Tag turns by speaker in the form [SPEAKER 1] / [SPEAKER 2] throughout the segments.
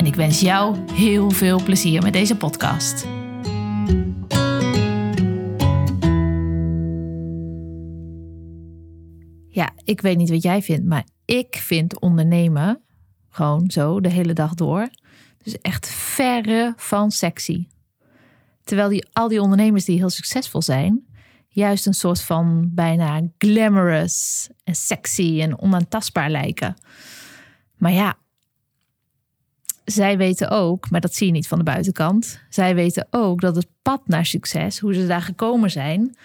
[SPEAKER 1] en ik wens jou heel veel plezier met deze podcast. Ja, ik weet niet wat jij vindt, maar ik vind ondernemen gewoon zo de hele dag door. Dus echt verre van sexy. Terwijl die, al die ondernemers die heel succesvol zijn, juist een soort van bijna glamorous en sexy en onaantastbaar lijken. Maar ja, zij weten ook, maar dat zie je niet van de buitenkant. Zij weten ook dat het pad naar succes, hoe ze daar gekomen zijn,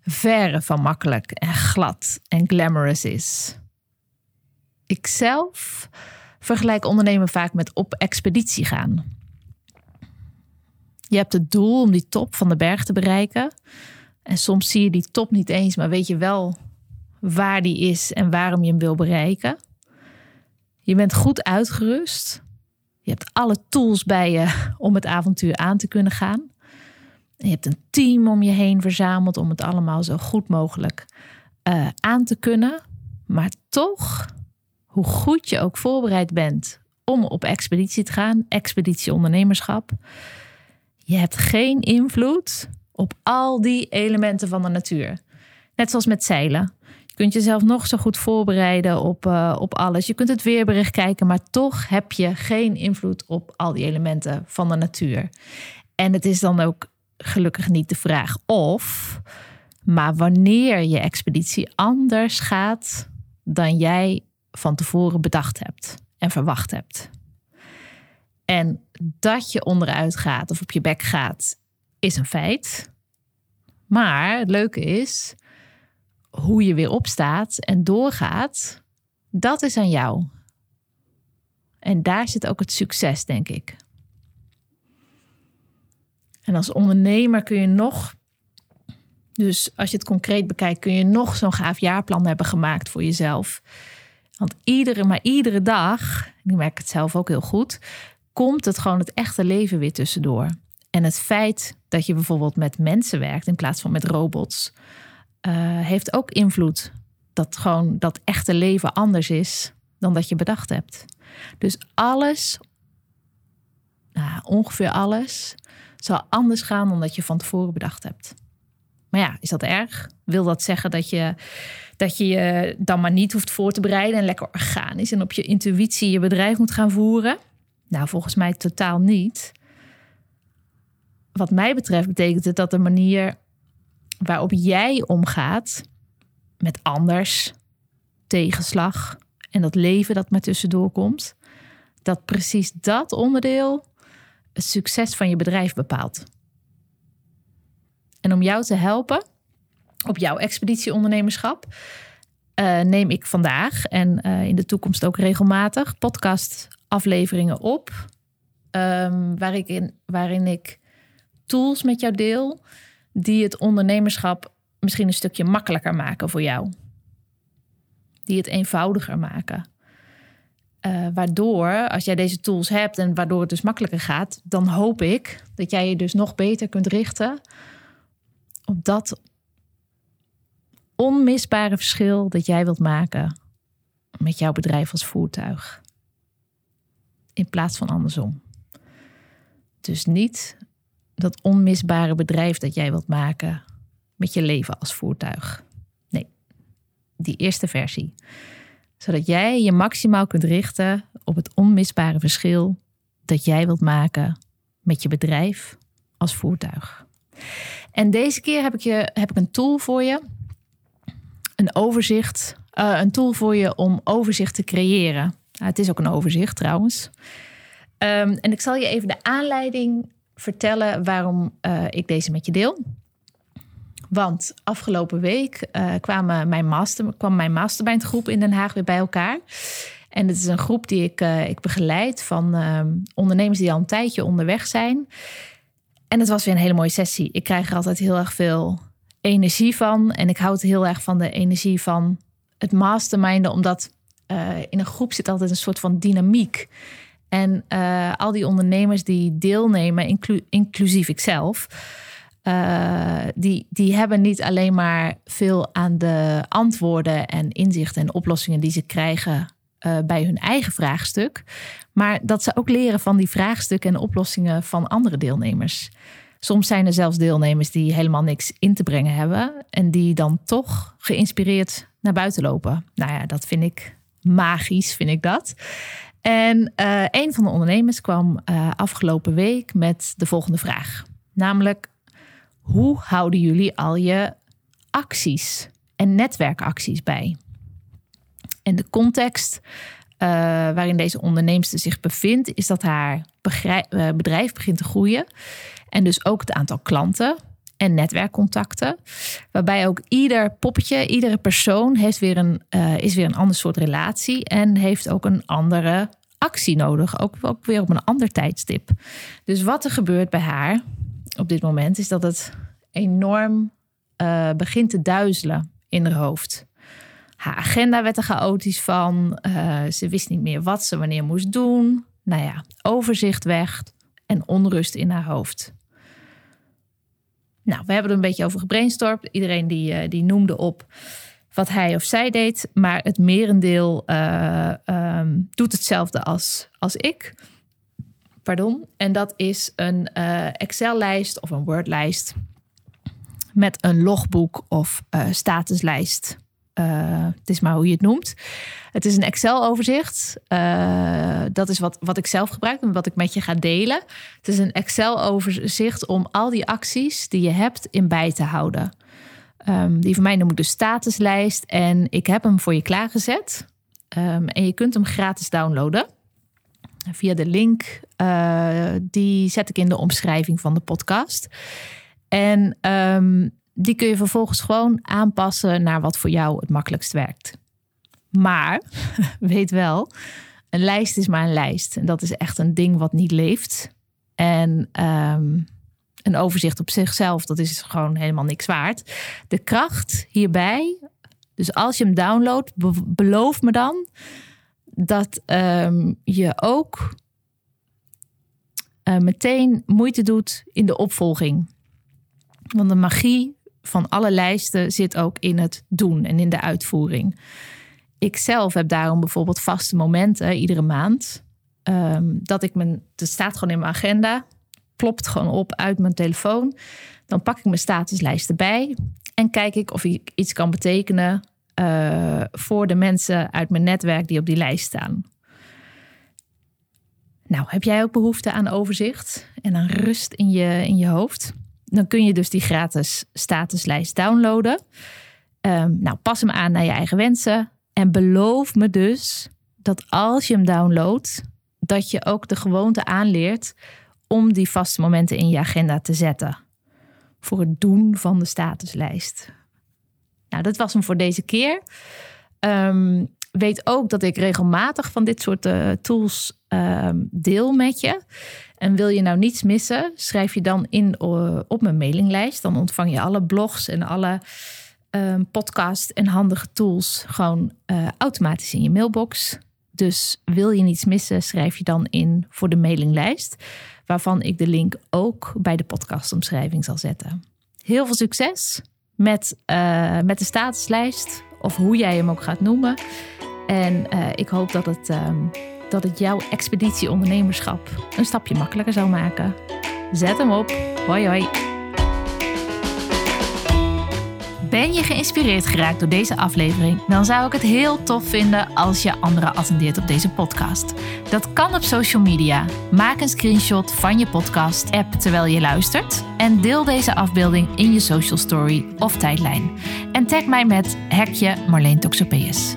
[SPEAKER 1] verre van makkelijk en glad en glamorous is. Ikzelf vergelijk ondernemen vaak met op expeditie gaan. Je hebt het doel om die top van de berg te bereiken. En soms zie je die top niet eens, maar weet je wel waar die is en waarom je hem wil bereiken. Je bent goed uitgerust. Je hebt alle tools bij je om het avontuur aan te kunnen gaan. Je hebt een team om je heen verzameld om het allemaal zo goed mogelijk uh, aan te kunnen. Maar toch, hoe goed je ook voorbereid bent om op expeditie te gaan, expeditie ondernemerschap, je hebt geen invloed op al die elementen van de natuur. Net zoals met zeilen. Kunt jezelf nog zo goed voorbereiden op, uh, op alles. Je kunt het weerbericht kijken, maar toch heb je geen invloed op al die elementen van de natuur. En het is dan ook gelukkig niet de vraag of, maar wanneer je expeditie anders gaat dan jij van tevoren bedacht hebt en verwacht hebt. En dat je onderuit gaat of op je bek gaat, is een feit. Maar het leuke is, hoe je weer opstaat en doorgaat, dat is aan jou. En daar zit ook het succes, denk ik. En als ondernemer kun je nog, dus als je het concreet bekijkt, kun je nog zo'n gaaf jaarplan hebben gemaakt voor jezelf. Want iedere, maar iedere dag, ik merk het zelf ook heel goed, komt het gewoon het echte leven weer tussendoor. En het feit dat je bijvoorbeeld met mensen werkt in plaats van met robots, heeft ook invloed. Dat gewoon dat echte leven anders is dan dat je bedacht hebt. Dus alles, nou, ongeveer alles, zal anders gaan dan dat je van tevoren bedacht hebt. Maar ja, is dat erg? Wil dat zeggen dat je, dat je je dan maar niet hoeft voor te bereiden en lekker organisch en op je intuïtie je bedrijf moet gaan voeren? Nou, volgens mij totaal niet wat mij betreft betekent het dat de manier waarop jij omgaat met anders, tegenslag en dat leven dat maar tussendoor komt, dat precies dat onderdeel het succes van je bedrijf bepaalt. En om jou te helpen op jouw expeditieondernemerschap, uh, neem ik vandaag en uh, in de toekomst ook regelmatig podcastafleveringen op. Um, waar ik in, waarin ik tools met jou deel die het ondernemerschap misschien een stukje makkelijker maken voor jou. Die het eenvoudiger maken. Uh, waardoor, als jij deze tools hebt en waardoor het dus makkelijker gaat, dan hoop ik dat jij je dus nog beter kunt richten op dat onmisbare verschil dat jij wilt maken met jouw bedrijf als voertuig. In plaats van andersom. Dus niet dat onmisbare bedrijf dat jij wilt maken met je leven als voertuig. Nee, die eerste versie. Zodat jij je maximaal kunt richten op het onmisbare verschil dat jij wilt maken met je bedrijf als voertuig. En deze keer heb ik, je, heb ik een tool voor je. Een overzicht. Uh, een tool voor je om overzicht te creëren. Nou, het is ook een overzicht trouwens. Um, en ik zal je even de aanleiding vertellen waarom uh, ik deze met je deel. Want afgelopen week uh, kwamen mijn master, kwam mijn mastermind groep in Den Haag weer bij elkaar. En het is een groep die ik, uh, ik begeleid van ehm, ondernemers die al een tijdje onderweg zijn. En het was weer een hele mooie sessie. Ik krijg er altijd heel erg veel energie van. En ik houd heel erg van de energie van het masterminden, omdat in een groep zit altijd een soort van dynamiek. En uh, al die ondernemers die deelnemen, inclu inclusief ikzelf, uh, die, die hebben niet alleen maar veel aan de antwoorden en inzichten en oplossingen die ze krijgen uh, bij hun eigen vraagstuk, maar dat ze ook leren van die vraagstukken en oplossingen van andere deelnemers. Soms zijn er zelfs deelnemers die helemaal niks in te brengen hebben en die dan toch geïnspireerd naar buiten lopen. Nou ja, dat vind ik magisch, vind ik dat. En uh, een van de ondernemers kwam uh, afgelopen week met de volgende vraag. Namelijk, hoe houden jullie al je acties en netwerkacties bij? En de context uh, waarin deze onderneemster zich bevindt, is dat haar bedrijf begint te groeien. En dus ook het aantal klanten en netwerkcontacten. Waarbij ook ieder poppetje, iedere persoon heeft weer een, uh, is weer een ander soort relatie en heeft ook een andere actie nodig. Ook, ook weer op een ander tijdstip. Dus wat er gebeurt bij haar op dit moment is dat het enorm uh, begint te duizelen in haar hoofd. Haar agenda werd er chaotisch van. Uh, ze wist niet meer wat ze wanneer moest doen. Nou ja, overzicht weg en onrust in haar hoofd. Nou, we hebben er een beetje over gebrainstormd. Iedereen die, uh, die noemde op wat hij of zij deed. Maar het merendeel uh, um, doet hetzelfde als, als ik. Pardon. En dat is een uh, Excel-lijst of een Word-lijst met een logboek of statuslijst. Uh, het is maar hoe je het noemt. Het is een Excel-overzicht. Uh, dat is wat, wat ik zelf gebruik en wat ik met je ga delen. Het is een Excel-overzicht om al die acties die je hebt in bij te houden. Um, die van mij noem ik de statuslijst. En ik heb hem voor je klaargezet. Um, en je kunt hem gratis downloaden. Via de link, uh, die zet ik in de omschrijving van de podcast. En um, die kun je vervolgens gewoon aanpassen naar wat voor jou het makkelijkst werkt. Maar weet wel, een lijst is maar een lijst. En dat is echt een ding wat niet leeft. En um, een overzicht op zichzelf, dat is gewoon helemaal niks waard. De kracht hierbij, dus als je hem downloadt, be beloof me dan dat um, je ook uh, meteen moeite doet in de opvolging. Want de magie van alle lijsten zit ook in het doen en in de uitvoering. Ik zelf heb daarom bijvoorbeeld vaste momenten iedere maand. Um, dat ik mijn, het staat gewoon in mijn agenda, plopt gewoon op uit mijn telefoon. Dan pak ik mijn statuslijst erbij en kijk ik of ik iets kan betekenen uh, voor de mensen uit mijn netwerk die op die lijst staan. Nou, heb jij ook behoefte aan overzicht en aan rust in je, in je hoofd? Dan kun je dus die gratis statuslijst downloaden. Um, nou, pas hem aan naar je eigen wensen. En beloof me dus dat als je hem downloadt, dat je ook de gewoonte aanleert om die vaste momenten in je agenda te zetten. Voor het doen van de statuslijst. Nou, dat was hem voor deze keer. Um, weet ook dat ik regelmatig van dit soort uh, tools uh, deel met je. En wil je nou niets missen, schrijf je dan in uh, op mijn mailinglijst. Dan ontvang je alle blogs en alle um, podcasts en handige tools gewoon uh, automatisch in je mailbox. Dus wil je niets missen, schrijf je dan in voor de mailinglijst. Waarvan ik de link ook bij de podcastomschrijving zal zetten. Heel veel succes met, uh, met de statuslijst. Of hoe jij hem ook gaat noemen. En ik hoop dat het, um, dat het jouw expeditie ondernemerschap een stapje makkelijker zou maken. Zet hem op. Hoi hoi. Ben je geïnspireerd geraakt door deze aflevering? Dan zou ik het heel tof vinden als je anderen attendeert op deze podcast. Dat kan op social media. Maak een screenshot van je podcast-app terwijl je luistert en deel deze afbeelding in je social story of tijdlijn. En tag mij met hekje Marleen Toxopeus.